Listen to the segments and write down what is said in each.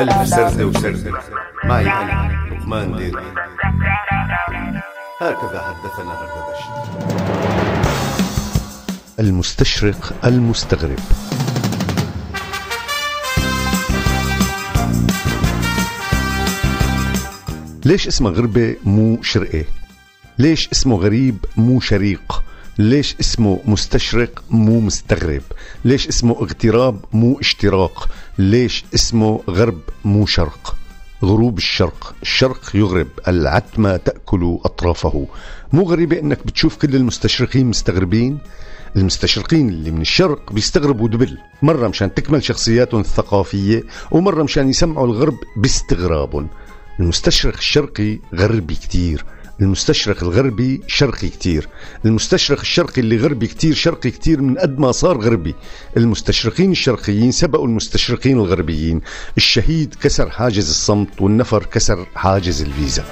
ألف سردة وسردة معي أنا لقمان ديري هكذا حدثنا هردبشت المستشرق المستغرب ليش اسمها غربة مو شرقة؟ ليش اسمه غريب مو شريق؟ ليش اسمه مستشرق مو مستغرب؟ ليش اسمه اغتراب مو اشتراق؟ ليش اسمه غرب مو شرق؟ غروب الشرق. الشرق يغرب العتمة تأكل أطرافه. مو غريبة أنك بتشوف كل المستشرقين مستغربين؟ المستشرقين اللي من الشرق بيستغربوا دبل. مرة مشان تكمل شخصياتهم الثقافية ومرة مشان يسمعوا الغرب باستغرابهم. المستشرق الشرقي غربي كتير. المستشرق الغربي شرقي كتير. المستشرق الشرقي اللي غربي كتير شرقي كتير من قد ما صار غربي. المستشرقين الشرقيين سبقوا المستشرقين الغربيين. الشهيد كسر حاجز الصمت والنفر كسر حاجز الفيزا.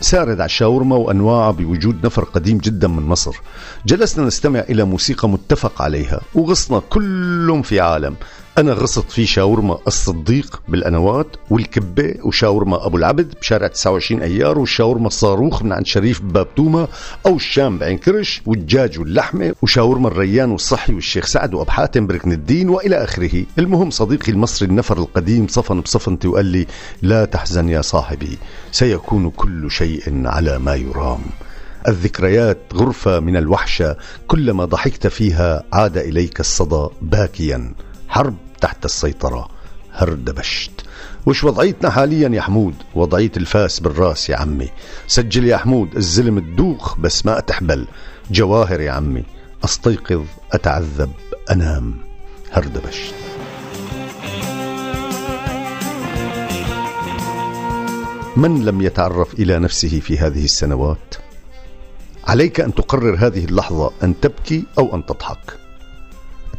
سارد على الشاورما وأنواعها بوجود نفر قديم جدا من مصر. جلسنا نستمع إلى موسيقى متفق عليها وغصنا كلهم في عالم. أنا غصت في شاورما الصديق بالأنوات والكبة وشاورما أبو العبد بشارع 29 أيار والشاورما الصاروخ من عند شريف باب توما أو الشام بعين كرش والدجاج واللحمة وشاورما الريان والصحي والشيخ سعد وأبو حاتم بركن الدين وإلى آخره. المهم صديقي المصري النفر القديم صفن بصفنتي وقال لي لا تحزن يا صاحبي سيكون كل شيء على ما يرام. الذكريات غرفة من الوحشة كلما ضحكت فيها عاد إليك الصدى باكيا. حرب تحت السيطرة هردبشت وش وضعيتنا حاليا يا حمود؟ وضعية الفاس بالراس يا عمي. سجل يا حمود الزلم تدوخ بس ما أتحبل. جواهر يا عمي أستيقظ أتعذب أنام. هردبشت من لم يتعرف إلى نفسه في هذه السنوات؟ عليك أن تقرر هذه اللحظة أن تبكي أو أن تضحك.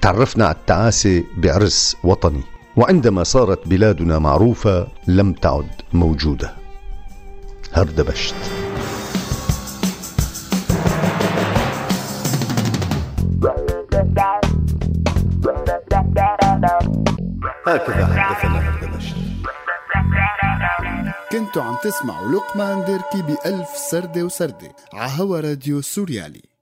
تعرفنا على التعاسة بعرس وطني وعندما صارت بلادنا معروفة لم تعد موجودة. هردبشت. هكذا حدثنا هردبشت. كنتوا عم تسمعوا لقمان ديركي بألف سردة وسردة عهوا راديو سوريالي.